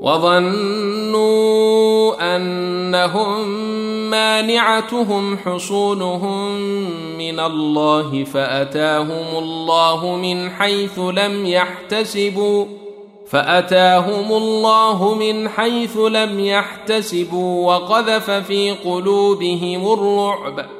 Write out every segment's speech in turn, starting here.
وظنوا أنهم مانعتهم حصونهم من الله فأتاهم الله من حيث لم يحتسبوا فأتاهم الله من حيث لم يحتسبوا وقذف في قلوبهم الرعب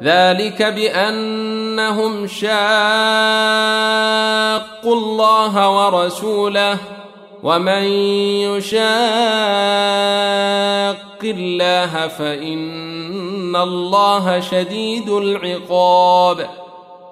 ذلك بأنهم شاقوا الله ورسوله ومن يشاق الله فإن الله شديد العقاب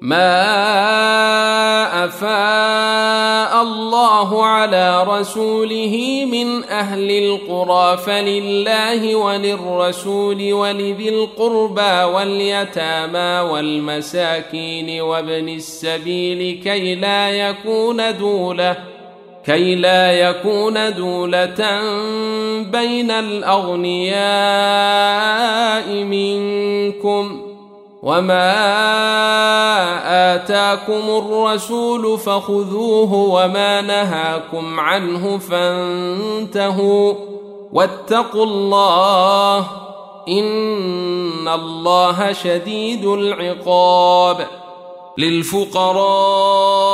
ما افاء الله على رسوله من أهل القرى فلله وللرسول ولذي القربى واليتامى والمساكين وابن السبيل كي لا يكون دوله كي لا يكون دولة بين الأغنياء منكم ۖ وما اتاكم الرسول فخذوه وما نهاكم عنه فانتهوا واتقوا الله ان الله شديد العقاب للفقراء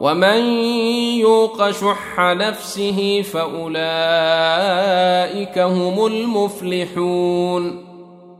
ومن يوق شح نفسه فأولئك هم المفلحون.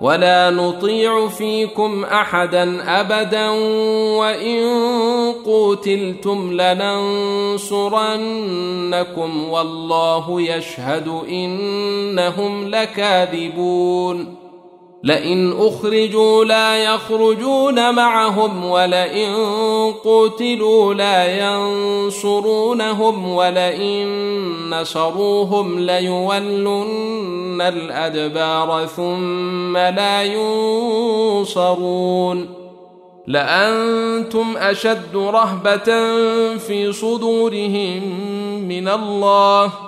ولا نطيع فيكم أحدا أبدا وإن قوتلتم لننصرنكم والله يشهد انهم لكاذبون لئن أخرجوا لا يخرجون معهم ولئن قتلوا لا ينصرونهم ولئن نصروهم ليولن الأدبار ثم لا ينصرون لأنتم أشد رهبة في صدورهم من الله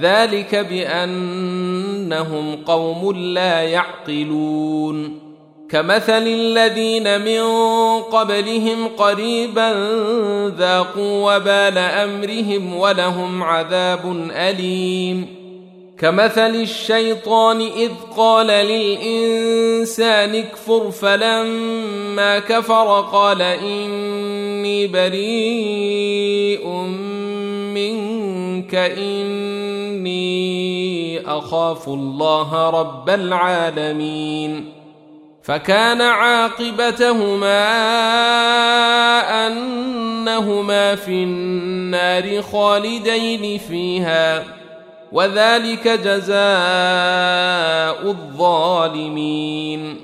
ذلك بأنهم قوم لا يعقلون. كمثل الذين من قبلهم قريبا ذاقوا وبال أمرهم ولهم عذاب أليم. كمثل الشيطان إذ قال للإنسان اكفر فلما كفر قال إني بريء منك إني أخاف الله رب العالمين فكان عاقبتهما أنهما في النار خالدين فيها وذلك جزاء الظالمين.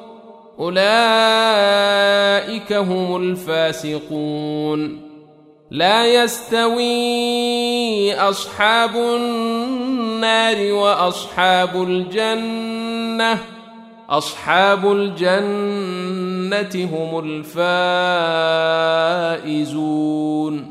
أولئك هم الفاسقون. لا يستوي أصحاب النار وأصحاب الجنة. أصحاب الجنة هم الفائزون.